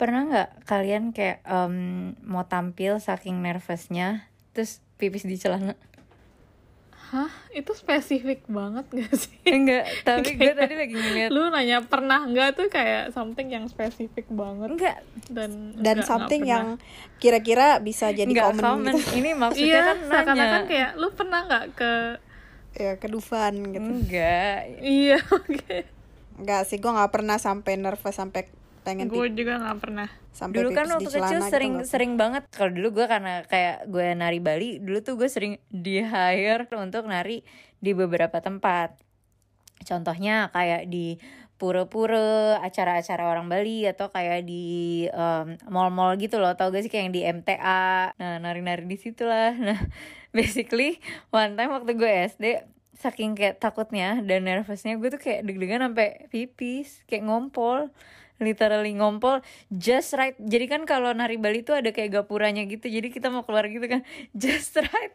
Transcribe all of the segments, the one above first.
Pernah nggak kalian kayak em, mau tampil saking nervousnya, terus pipis di celana? Hah? Itu spesifik banget gak sih? Enggak, tapi gue tadi lagi ngeliat. Lu nanya pernah nggak tuh kayak something yang spesifik banget Enggak, dan dan nggak- something nggak yang kira-kira bisa jadi enggak komen common. gitu Ini maksudnya iya kan seakan-akan nanya. kayak lu pernah nggak ke ya ke Dufan gitu Enggak. iya oke Enggak sih gue nggak pernah sampai nervous sampai pengen gue juga nggak pernah sampai Dulu kan waktu kecil gitu sering nggak sering banget. Kalau dulu gue karena kayak gue nari Bali, dulu tuh gue sering di hire untuk nari di beberapa tempat. Contohnya kayak di pura-pura, acara-acara orang Bali atau kayak di em, mall-mall gitu loh. Tau gak sih kayak yang di MTA. Nah, nari-nari di situ lah. Nah, basically one time waktu gue SD saking kayak takutnya dan nervousnya gue tuh kayak deg-degan sampai pipis, kayak ngompol literally ngompol just right. Jadi kan kalau nari Bali tuh ada kayak gapuranya gitu. Jadi kita mau keluar gitu kan just right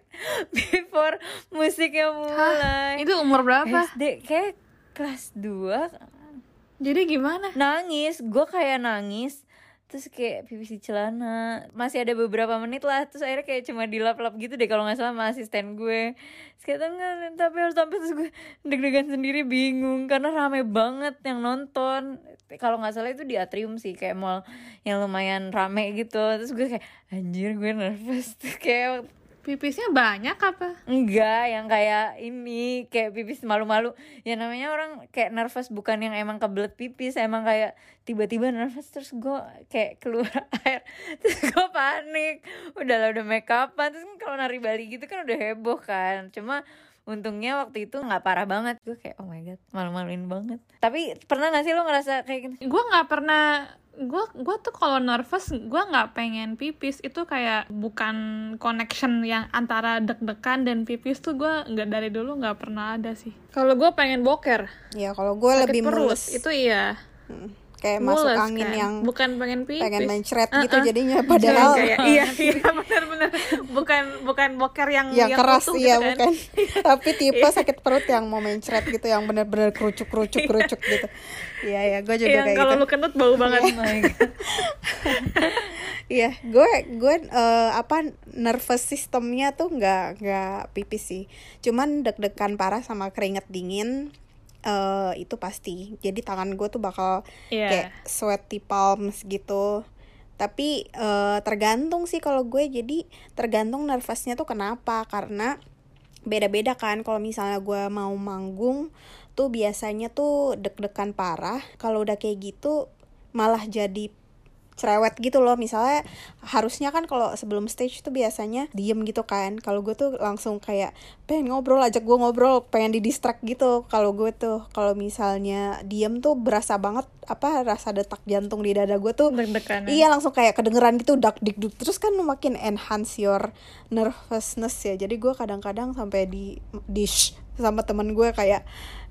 before musiknya mulai. Itu umur berapa? SD kayak kelas 2 jadi gimana? Nangis. Gue kayak nangis terus kayak pipis di celana. Masih ada beberapa menit lah terus akhirnya kayak cuma dilap-lap gitu deh kalau nggak salah sama asisten gue. Enggak tapi harus sampai terus gue deg-degan sendiri bingung karena rame banget yang nonton. Kalau nggak salah itu di atrium sih kayak mall yang lumayan rame gitu. Terus gue kayak anjir gue nervous. Terus kayak pipisnya banyak apa Enggak, yang kayak ini kayak pipis malu-malu. Ya namanya orang kayak nervous bukan yang emang kebelet pipis, emang kayak tiba-tiba nervous terus gue kayak keluar air. Terus gue panik. Udah lah udah make upan terus kan kalau nari Bali gitu kan udah heboh kan. Cuma untungnya waktu itu nggak parah banget. Gue kayak oh my god, malu-maluin banget. Tapi pernah gak sih lo ngerasa kayak gitu? gue nggak pernah gue gue tuh kalau nervous gue nggak pengen pipis. Itu kayak bukan connection yang antara deg-degan dan pipis tuh gue nggak dari dulu nggak pernah ada sih. Kalau gue pengen boker. Ya kalau gue lebih perut mulus. itu iya. Hmm. kayak masuk Mules angin kan. yang bukan pengen pipis. pengen mencret Uh-uh. gitu jadinya padahal kayak iya iya benar-benar bukan bukan boker yang yang keras utuh iya gitu kan. bukan. Tapi tipe sakit perut yang mau mencret gitu yang bener-bener kerucuk kerucuk kerucuk gitu iya ya gue juga yang kayak kalau gitu lu kentut bau banget Oh. Iya, gue gue eh, apa nervous sistemnya tuh nggak nggak pipis sih. Cuman deg-degan parah sama keringet dingin eh itu pasti. Jadi tangan gue tuh bakal Iya. kayak sweaty palms gitu. Tapi eh, tergantung sih kalau gue jadi tergantung nervousnya tuh kenapa karena beda-beda kan kalau misalnya gue mau manggung tuh biasanya tuh deg-degan parah. Kalau udah kayak gitu malah jadi cerewet gitu loh. Misalnya harusnya kan kalau sebelum stage tuh biasanya diem gitu kan. Kalau gue tuh langsung kayak pengen ngobrol ajak gue ngobrol pengen di distract gitu kalau gue tuh. Kalau misalnya diem tuh berasa banget apa rasa detak jantung di dada gue tuh deg-degan Iya langsung kayak kedengeran gitu dak dik duk terus kan makin enhance your nervousness ya. Jadi gue kadang-kadang sampai di dish sama temen gue kayak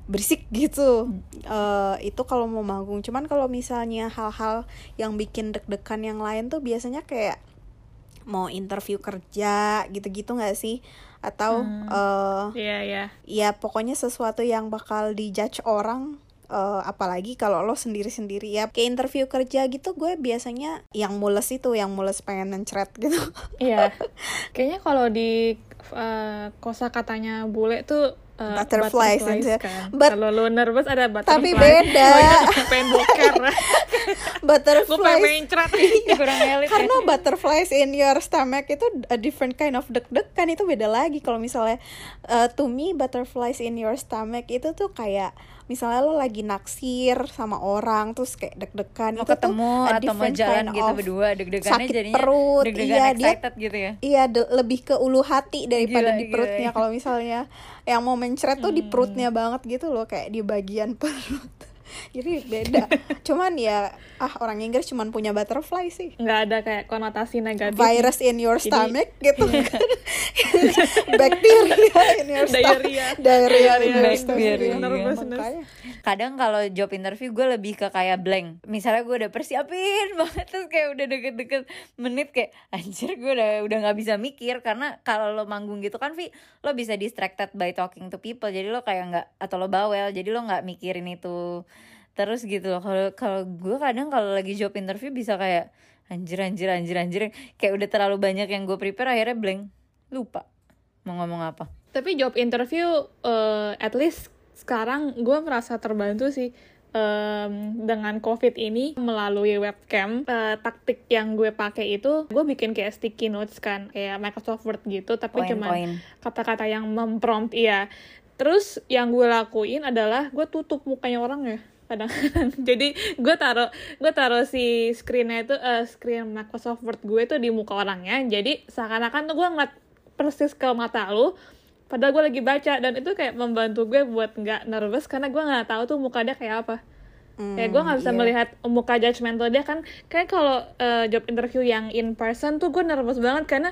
berisik gitu. Eh itu kalau mau manggung. Cuman kalau misalnya hal-hal yang bikin deg-degan yang lain tuh biasanya kayak mau interview kerja gitu-gitu nggak sih? Atau eh iya iya. ya pokoknya sesuatu yang bakal dijudge orang eh, apalagi kalau lo sendiri-sendiri. Ya kayak interview kerja gitu gue biasanya yang mules itu yang mules pengen mencret gitu. Iya. Kayaknya kalau di uh, kosa katanya bule tuh uh, Butterflies, kan. But- kalau lu nervous ada butterfly. Tapi beda. Oh, iya, pengen boker. Gue pengen butterflies mencret. Kurang elit ya. karena butterflies in your stomach itu a different kind of deg-degan itu beda lagi kalau misalnya uh, to me butterflies in your stomach itu tuh kayak misalnya lo lagi naksir sama orang terus kayak deg-degan mau itu tuh ketemu a atau mau jalan kind gitu of berdua deg-degannya sakit jadinya perut, deg-degan iya, dia- gitu ya Iya, de- lebih ke ulu hati daripada Gila, di perutnya. iya. Kalau misalnya yang mau mencret tuh di Hmm. perutnya banget gitu loh, kayak di bagian perut. Jadi beda. cuman ya, ah orang Inggris cuman punya butterfly sih. Nggak ada kayak konotasi negatif. Virus in your Jadi- stomach gitu. Bacteria in your stomach. Diarrhea. Diarrhea in your Diarrhea. stomach. Makanya. kadang kalau job interview gue lebih ke kayak blank misalnya gue udah persiapin banget terus kayak udah deket-deket menit kayak anjir gue udah udah nggak bisa mikir karena kalau lo manggung gitu kan Vi lo bisa distracted by talking to people jadi lo kayak nggak atau lo bawel jadi lo nggak mikirin itu terus gitu loh. Kalau kalau gue kadang kalau lagi job interview bisa kayak anjir anjir anjir anjir. Kayak udah terlalu banyak yang gue prepare akhirnya blank. Lupa mau ngomong apa. Tapi job interview uh, at least sekarang gue merasa terbantu sih um, dengan covid ini melalui webcam uh, taktik yang gue pakai itu gue bikin kayak sticky notes kan kayak Microsoft Word gitu tapi point. kata-kata yang memprompt iya. Terus yang gue lakuin adalah gue tutup mukanya orang ya kadang-kadang jadi gue taruh gue taruh si screennya itu uh, screen Microsoft Word gue tuh di muka orangnya. Jadi seakan-akan tuh gue ngeliat persis ke mata lu padahal gue lagi baca. Dan itu kayak membantu gue buat nggak nervous karena gue nggak tahu tuh muka dia kayak apa. Hmm, kayak gue nggak bisa iya. melihat muka judgmental dia kan. Kayak kalau uh, job interview yang in person tuh gue nervous banget karena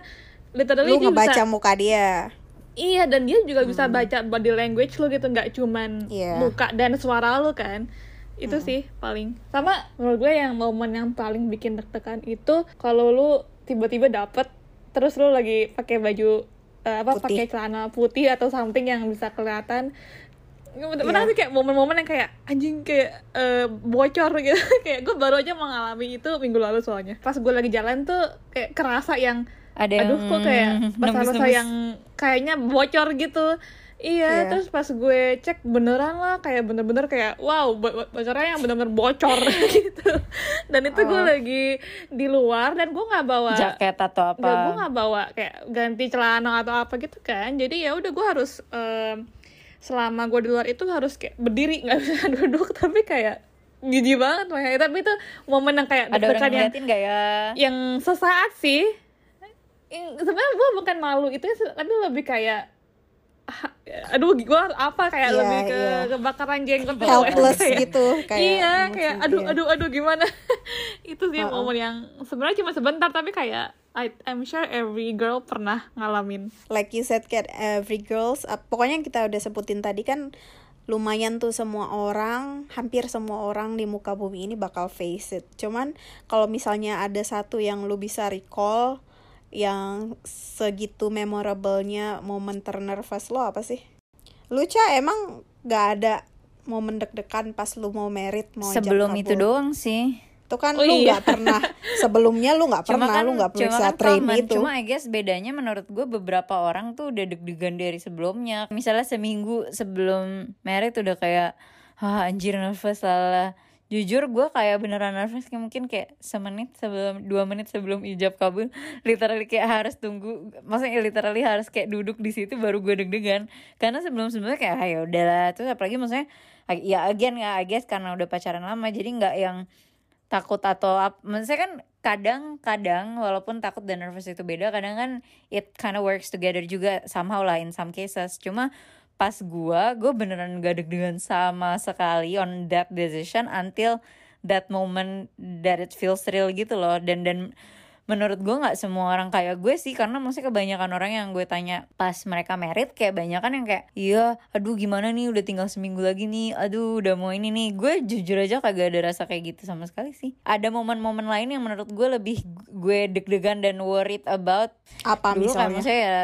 literally lu ngebaca bisa muka dia iya dan dia juga bisa baca body language lu gitu nggak cuman Iya. muka dan suara lu kan. Itu sih paling. Sama menurut gue yang momen yang paling bikin deg-degan itu kalau lu tiba-tiba dapet terus lu lagi pakai baju eh, apa pakai celana putih atau something yang bisa kelihatan. Bener-bener sih kayak momen-momen yang kayak anjing kayak eh, bocor gitu. Kayak gue baru aja mengalami itu minggu lalu soalnya. Pas gue lagi jalan tuh kayak kerasa yang ada yang aduh kok kayak nembus-nembus. yang kayaknya bocor gitu. Iya Iya. terus pas gue cek beneran lah kayak bener-bener kayak wow bo- bo- bocornya yang bener-bener bocor gitu. Dan itu gue Oh. lagi di luar dan gue nggak bawa jaket atau apa gue nggak bawa kayak ganti celana atau apa gitu kan. Jadi ya udah gue harus em, selama gue di luar itu harus kayak berdiri nggak bisa duduk tapi kayak jijik banget makanya tapi itu momen yang kayak ada orang ngeliatin gak ya? yang sesaat sih sebenarnya gue bukan malu itu tapi lebih kayak ah, aduh gue apa kayak Iya, lebih ke iya. kebakaran jenggot gitu, helpless kayak- gitu kayak iya kayak dia. aduh aduh aduh gimana itu sih Uh-uh. momen yang sebenarnya cuma sebentar tapi kayak I, I'm sure every girl pernah ngalamin like you said kayak every girls uh, pokoknya yang kita udah sebutin tadi kan lumayan tuh semua orang hampir semua orang di muka bumi ini bakal face it cuman kalau misalnya ada satu yang lu bisa recall yang segitu memorable-nya momen ternervous lo apa sih? Lu Ca emang gak ada momen deg-degan pas lu mau merit mau sebelum itu doang sih. Itu kan Oh lu iya. nggak pernah sebelumnya lu nggak cuma pernah kan lu nggak cuma periksa kan train common. itu. Cuma I guess bedanya menurut gue beberapa orang tuh udah deg-degan dari sebelumnya. Misalnya seminggu sebelum merit udah kayak ah anjir nervous lah jujur gue kayak beneran nervous kayak mungkin kayak semenit sebelum dua menit sebelum ijab kabul literally kayak harus tunggu maksudnya literally harus kayak duduk di situ baru gue deg-degan. Karena sebelum sebelumnya kayak ah, ya udahlah. Terus apalagi maksudnya ya again ya I guess karena udah pacaran lama jadi nggak yang takut atau apa maksudnya kan kadang-kadang walaupun takut dan nervous itu beda kadang kan it kind of works together juga somehow lah in some cases. Cuma pas gua gua beneran gak deg-degan sama sekali on that decision until that moment that it feels real gitu loh. Dan dan menurut gue nggak semua orang kayak gue sih karena maksudnya kebanyakan orang yang gue tanya pas mereka merit kayak banyak kan yang kayak iya aduh gimana nih udah tinggal seminggu lagi nih aduh udah mau ini nih. Gue jujur aja kagak ada rasa kayak gitu sama sekali sih. Ada momen-momen lain yang menurut gue lebih gue deg-degan dan worried about apa dulu kan misalnya? maksudnya ya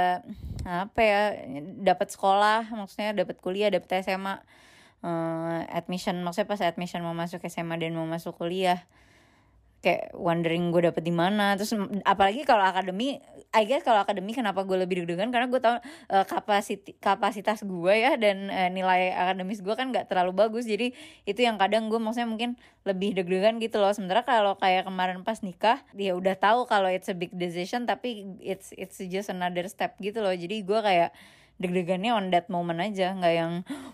apa ya dapat sekolah maksudnya dapat kuliah dapat SMA eh, admission maksudnya pas admission mau masuk SMA dan mau masuk kuliah kayak wondering gue dapet di mana. Terus apalagi kalau akademi I guess kalau akademi kenapa gue lebih deg-degan? Karena gue tahu eh, kapasiti- kapasitas gue ya dan eh, nilai akademis gue kan nggak terlalu bagus. Jadi itu yang kadang gue maksudnya mungkin lebih deg-degan gitu loh. Sementara kalau kayak kemarin pas nikah dia udah tahu kalau it's a big decision tapi it's it's just another step gitu loh. Jadi gue kayak deg-degannya on that moment aja. Nggak yang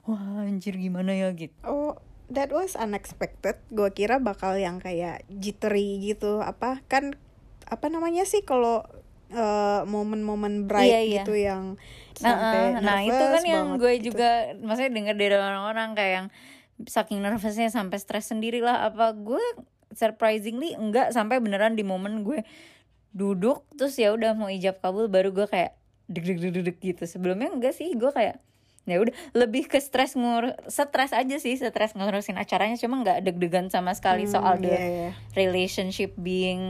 wah anjir gimana ya? Gitu. Oh, that was unexpected. Gua kira bakal yang kayak jittery gitu. Apa kan apa namanya sih kalau eh, momen-momen bright Iya, iya. gitu yang Nah, sampai eh, nah itu kan yang gue gitu. juga maksudnya dengar dari orang-orang kayak yang saking nervousnya sampai stres sendiri lah apa gue surprisingly enggak sampai beneran di momen gue duduk terus ya udah mau ijab kabul baru gue kayak deg deg deg deg gitu sebelumnya enggak sih gue kayak ya udah lebih ke stres ngur stres aja sih stres ngurusin acaranya cuma nggak deg-degan sama sekali Hmm, soal the iya, iya. relationship being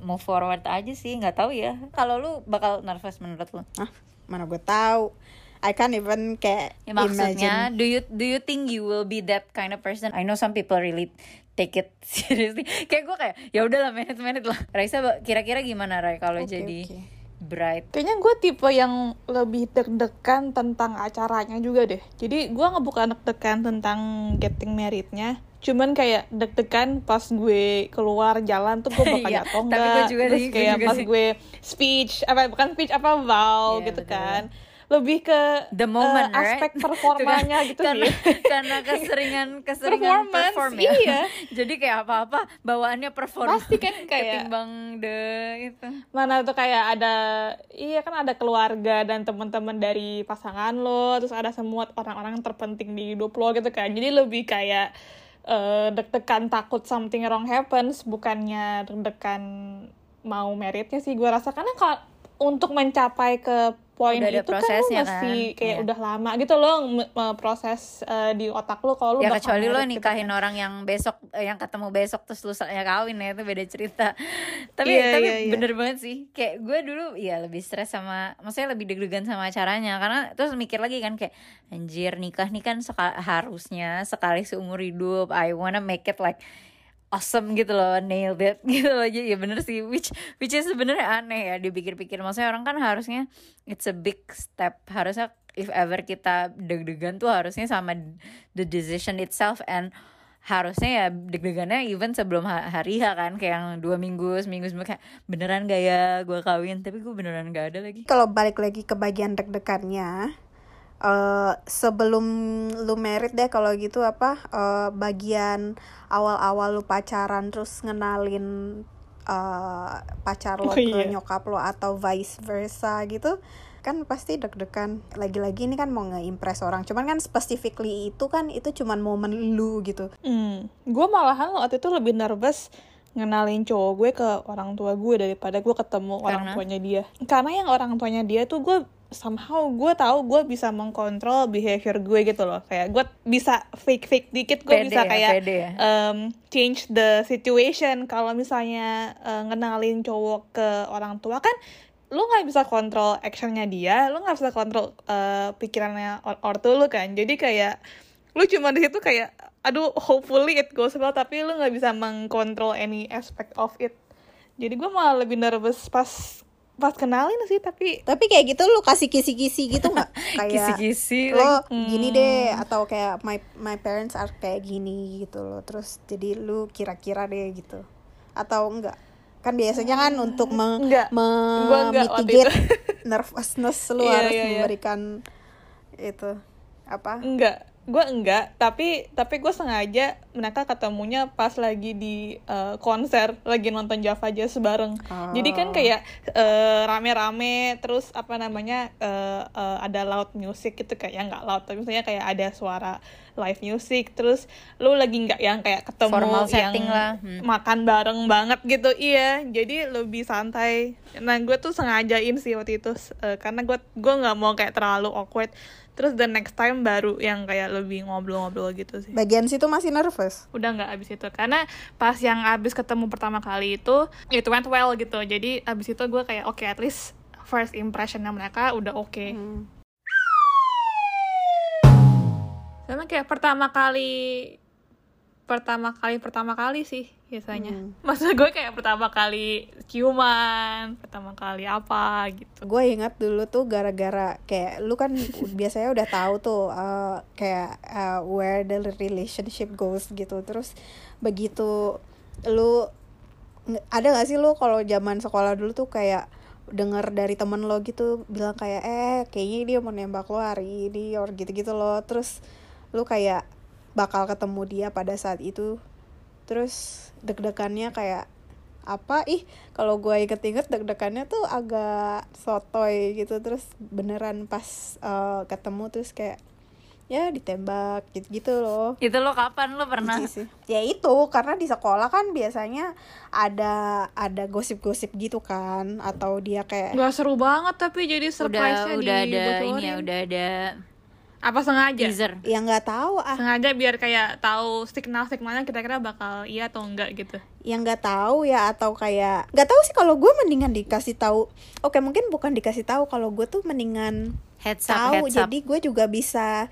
move forward aja sih nggak tahu ya kalau lu bakal nervous menurut lu Ah, mana gue tahu. I can't even kayak Ya, maksudnya, imagine do you do you think you will be that kind of person? I know some people really take it seriously. kayak gue kayak ya udahlah manage lah. Raisa kira-kira gimana Rai kalau Oke, jadi oke. Bride? Kayaknya gue tipe yang lebih deg-degan tentang acaranya juga deh. Jadi gue nggak bukan deg-degan tentang getting married-nya. Cuman kayak deg-degan pas gue keluar jalan tuh gue bakal Iya, jatuh Terus kayak juga pas sih. gue speech, apa bukan speech, apa vow Iya, gitu betul. kan. Lebih ke The moment, eh, aspek right? performanya Tuh gitu kan, karena, sih. karena keseringan keseringan Performance, perform ya. iya. jadi kayak apa-apa bawaannya perform. Pasti kan kayak- ketimbang the itu. mana tuh kayak ada iya kan ada keluarga dan teman-teman dari pasangan lo terus ada semua orang-orang terpenting di hidup lo gitu kan jadi lebih kayak eh, deg-degan takut something wrong happens bukannya deg-degan mau meritnya sih gue rasa karena kalau untuk mencapai ke poin Udah itu kan lo prosesnya mesti kan, kayak iya. udah lama gitu loh m- proses eh, di otak lo kalau lo ya kecuali lo gitu nikahin kan. orang yang besok eh, yang ketemu besok terus lu ya kawin ya itu beda cerita tapi Iya, tapi iya, iya. bener banget sih kayak gue dulu ya lebih stres sama maksudnya lebih deg-degan sama acaranya karena terus mikir lagi kan kayak anjir nikah nih kan seka- harusnya sekali seumur hidup I wanna make it like awesome gitu loh nailed it gitu loh. Jadi ya bener sih which which is sebenarnya aneh ya dipikir-pikir. Maksudnya orang kan harusnya it's a big step. Harusnya if ever kita deg-degan tuh harusnya sama the decision itself and harusnya ya deg-degannya even sebelum ha- hari H kan kayak yang dua minggu seminggu sebelum kayak beneran gak ya gue kawin? Tapi gue beneran gak ada lagi. Kalau balik lagi ke bagian deg-degannya eh sebelum lu merit deh kalau gitu apa eh, bagian awal-awal lu pacaran terus ngenalin eh, pacar lo Oh, ke iya. nyokap lo atau vice versa gitu kan pasti deg-degan lagi-lagi ini kan mau nge-impress orang cuman kan specifically itu kan itu cuman momen lu gitu Hmm, gue malahan waktu itu lebih nervous ngenalin cowok gue ke orang tua gue daripada gue ketemu orang Karena? tuanya dia. Karena yang orang tuanya dia tuh gue somehow gue tahu gue bisa mengkontrol behavior gue gitu loh. Kayak gue bisa fake fake dikit gue bisa ya, kayak ya. um, change the situation. Kalau misalnya uh, ngenalin cowok ke orang tua kan lu nggak bisa kontrol actionnya dia, lu nggak bisa kontrol uh, pikirannya or- ortu lu kan. Jadi kayak lu cuma di situ kayak aduh hopefully it goes well tapi lu nggak bisa mengkontrol any aspect of it jadi gue malah lebih nervous pas pas kenalin sih tapi tapi kayak gitu lu kasih kisi-kisi gitu nggak? Kayak kisi-kisi lo lagi. gini deh atau kayak my my parents are kayak gini gitu loh. Terus jadi lu kira-kira deh gitu. Atau enggak kan biasanya kan untuk me, Enggak. me- enggak mitigate nervousness lu Iya, harus iya, iya. memberikan itu apa? Enggak gue enggak tapi tapi gue sengaja mereka ketemunya pas lagi di eh, konser lagi nonton Java Jazz bareng Oh. jadi kan kayak eh, rame-rame terus apa namanya eh, eh, ada loud music gitu kayak ya nggak loud tapi misalnya kayak ada suara live music terus lu lagi nggak yang kayak ketemu Formal yang lah. Hmm. makan bareng banget gitu iya jadi lebih santai nah gue tuh sengajain sih waktu itu eh, karena gue gue nggak mau kayak terlalu awkward terus the next time baru yang kayak lebih ngobrol-ngobrol gitu sih. Bagian situ masih nervous? Udah nggak abis itu. Karena pas yang abis ketemu pertama kali itu it went well gitu. Jadi abis itu gue kayak oke at least first impressionnya mereka udah oke Hmm. sama kayak pertama kali pertama kali pertama kali sih biasanya. Hmm. maksud gue kayak pertama kali ciuman pertama kali apa gitu. Gue ingat dulu tuh gara-gara kayak lu kan biasanya udah tahu tuh uh, kayak uh, where the relationship goes gitu. Terus begitu lu ada gak sih lu kalau zaman sekolah dulu tuh kayak denger dari temen lo gitu bilang kayak eh kayaknya dia mau nembak lo hari ini or gitu-gitu loh. Terus lu kayak bakal ketemu dia pada saat itu. Terus deg-degannya kayak apa? Ih kalau gue inget-inget deg-degannya tuh agak sotoy gitu. Terus beneran pas eh, ketemu terus kayak ya ditembak gitu-gitu loh. Itu lo kapan lo pernah? Jijik sih. ya itu karena di sekolah kan biasanya ada ada gosip-gosip gitu kan. Atau dia kayak nggak seru banget tapi jadi udah surprise-nya udah ada dibocorin. ini ya udah ada apa sengaja? Teaser. Ya nggak tahu ah. Sengaja biar kayak tahu signal signalnya kira-kira bakal iya atau enggak gitu. Yang nggak tahu ya atau kayak nggak tahu sih kalau gue mendingan dikasih tahu. Oke mungkin bukan dikasih tahu kalau gue tuh mendingan heads up tahu. heads up. Jadi gue juga bisa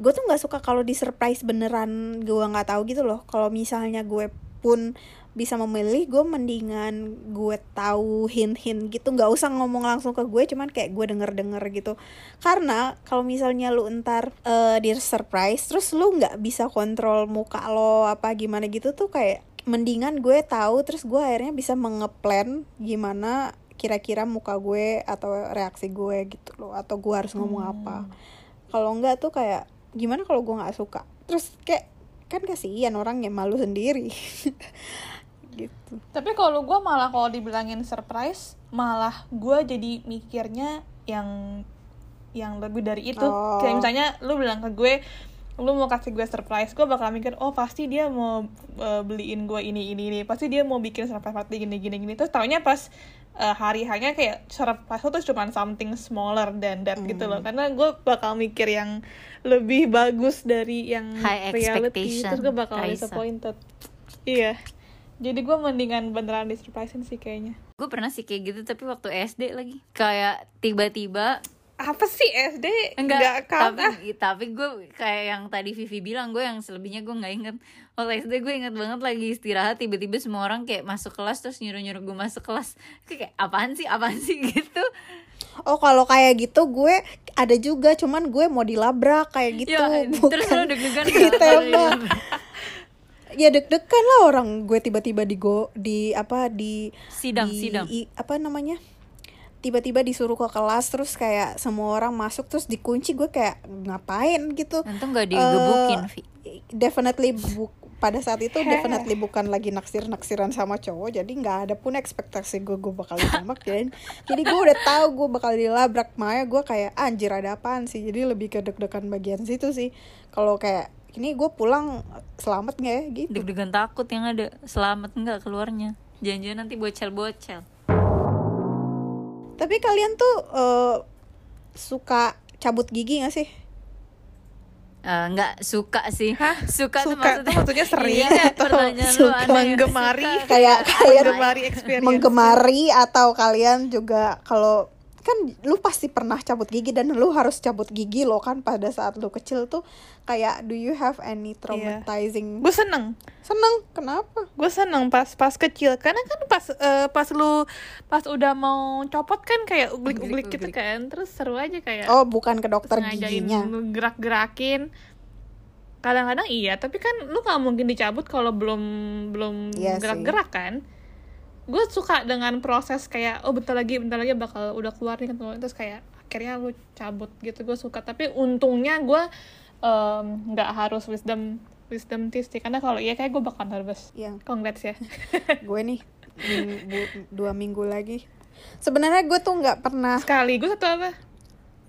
gue tuh nggak suka kalau di surprise beneran gue nggak tahu gitu loh. Kalau misalnya gue pun bisa memilih gue mendingan gue tahu hint-hint gitu. Nggak usah ngomong langsung ke gue cuman kayak gue denger-denger gitu. Karena kalau misalnya lu entar eh, di surprise terus lu nggak bisa kontrol muka lo apa gimana gitu tuh kayak mendingan gue tahu terus gue akhirnya bisa mengeplan gimana kira-kira muka gue atau reaksi gue gitu loh atau gue harus ngomong apa. Kalau enggak tuh kayak gimana kalau gue nggak suka? Terus kayak kan kasihan orang yang malu sendiri gitu Tapi kalau gue malah kalau dibilangin surprise, malah gue jadi mikirnya yang yang lebih dari itu. Oh. Kayak misalnya lu bilang ke gue, lu mau kasih gue surprise, gue bakal mikir, oh pasti dia mau uh, beliin gue ini ini ini, pasti dia mau bikin surprise party gini gini gini. Terus taunya pas uh, hari hanya kayak surprise itu cuma something smaller than that gitu loh. Karena gue bakal mikir yang lebih bagus dari yang High reality. Terus gue bakal Raisa. disappointed. Iya. Jadi gue mendingan beneran di surprisein sih kayaknya. gue pernah sih kayak gitu tapi waktu SD lagi kayak tiba-tiba Apa sih SD? enggak count ah. tapi tapi gue kayak yang tadi Vivi bilang gue yang selebihnya gue nggak inget waktu SD gue inget banget lagi istirahat tiba-tiba semua orang kayak masuk kelas terus nyuruh-nyuruh gue masuk kelas. Kayak apaan sih apaan sih? Gitu. Oh kalau kayak gitu gue ada juga cuman gue mau dilabrak kayak gitu. Ya, terus lo deg-degan ditembak ya deg-degan lah orang gue tiba-tiba di go di apa di Sidang, di- sidang. i- apa namanya tiba-tiba disuruh ke kelas terus kayak semua orang masuk terus dikunci gue kayak ngapain? gitu. Untung gak digebukin Eh, Vi. definitely bu- pada saat itu definitely bukan lagi naksir naksiran sama cowok jadi nggak ada pun ekspektasi gue gue bakal ditembak dan jadi gue udah tahu gue bakal dilabrak makanya gue kayak anjir ada apaan sih? Jadi lebih ke deg-degan bagian situ sih. Kalau kayak ini gue pulang selamat nggak ya? gitu. Deg-degan takut yang ada selamat nggak keluarnya? Jangan-jangan nanti bocel-bocel tapi kalian tuh eh, suka cabut gigi gak sih Eh, nggak suka sih Hah? suka, tuh Suka tuh maksudnya sering Iya, atau suka? Menggemari? Suka, kayak kayak kalian Menggemari experience. menggemari atau kalian juga kalau kan lu pasti pernah cabut gigi dan lu harus cabut gigi lo kan pada saat lu kecil tuh kayak do you have any traumatizing? Gue seneng. seneng? Kenapa? Gue seneng pas pas kecil. Karena kan pas eh, pas lu pas udah mau copot kan kayak uglik-uglik gitu Uglik-uglik. kan. Terus seru aja kayak oh bukan ke dokter giginya. gerak-gerakin kadang-kadang iya tapi kan lu nggak mungkin dicabut kalau belum belum Iya gerak-gerak kan gue suka dengan proses kayak oh bentar lagi bentar lagi bakal udah keluar nih kan terus kayak akhirnya lu cabut gitu gue suka. Tapi untungnya gue nggak harus wisdom wisdom teeth sih karena kalau iya kayak gue bakal nervous. Yang congrats ya. Gue nih ming- bu- dua minggu lagi. Sebenarnya gue tuh nggak pernah sekaligus atau apa?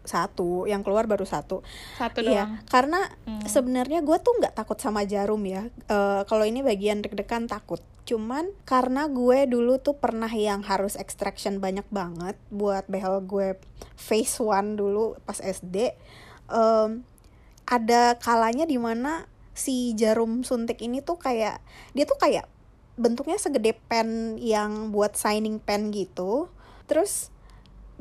Satu yang keluar baru satu. Satu Iya, doang. karena Hmm. sebenarnya gue tuh nggak takut sama jarum ya. Eh, kalau ini bagian deg-degan takut. Cuman karena gue dulu tuh pernah yang harus extraction banyak banget buat behel gue phase one dulu pas SD. em, ada kalanya di mana si jarum suntik ini tuh kayak dia tuh kayak bentuknya segede pen yang buat signing pen gitu. Terus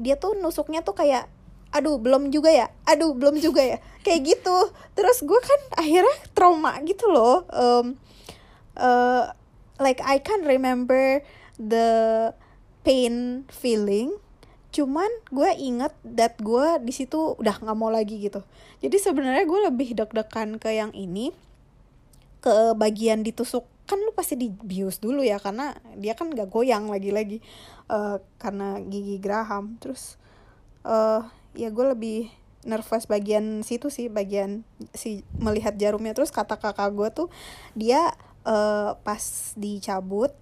dia tuh nusuknya tuh kayak aduh belum juga ya aduh belum juga ya kayak gitu terus gue kan akhirnya trauma gitu loh um, uh, like I can remember the pain feeling cuman gue inget that gue di situ udah nggak mau lagi gitu. Jadi sebenarnya gue lebih deg-degan ke yang ini ke bagian ditusuk. Kan lu pasti dibius dulu ya karena dia kan gak goyang lagi-lagi. Eh, karena gigi Graham terus eh ya gue lebih nervous bagian situ sih bagian si melihat jarumnya. Terus kata kakak gue tuh dia eh, pas dicabut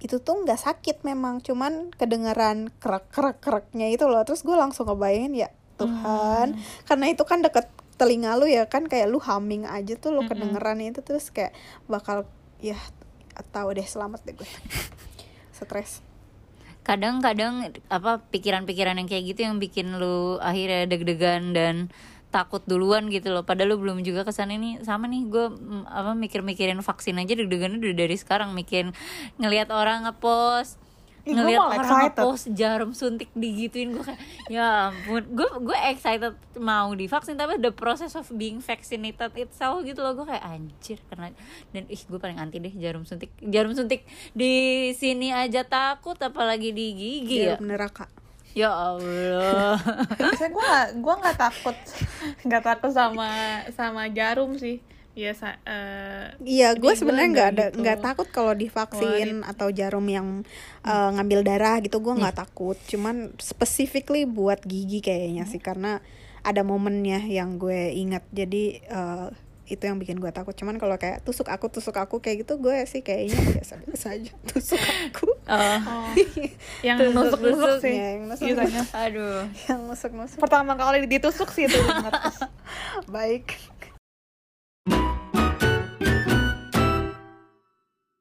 itu tuh nggak sakit memang cuman kedengeran kerak kerak keraknya itu loh. Terus gue langsung ngebayangin ya Tuhan. Karena itu kan deket telinga lu ya kan kayak lu humming aja tuh lu kedengeran itu terus kayak bakal ya tahu deh selamat deh gue stres. Kadang-kadang apa pikiran-pikiran yang kayak gitu yang bikin lu akhirnya deg-degan dan takut duluan gitu loh. Padahal lu belum juga ke sana ini. Sama nih gue mm, apa mikir-mikirin vaksin aja deg-degannya udah dari sekarang. Mikirin ngelihat orang ngepost malah orang ngepost jarum suntik digituin. Gue kayak ya ampun. Gue gue excited mau divaksin tapi the process of being vaccinated itself gitu loh. Gue kayak anjir karena dan ih gue paling anti deh jarum suntik. Jarum suntik di sini aja takut apalagi di gigi ya. jarum neraka ya Allah Saya gue gak, gua nggak takut nggak takut sama sama jarum sih biasa eh Iya, gue sebenarnya nggak ada nggak nggak gitu. takut kalau divaksin atau jarum yang uh, ngambil darah gitu gue nggak takut. Cuman specifically buat gigi kayaknya sih karena ada momennya yang gue ingat. Jadi uh, itu yang bikin gue takut. Cuman kalau kayak tusuk aku tusuk aku kayak gitu gue sih kayaknya biasa biasa aja tusuk aku. Oh, oh, yang Tusuk-tusuk nusuk-nusuk sih ya, yang nusuk. biasanya aduh yang nusuk nusuk. pertama kali ditusuk sih itu Baik.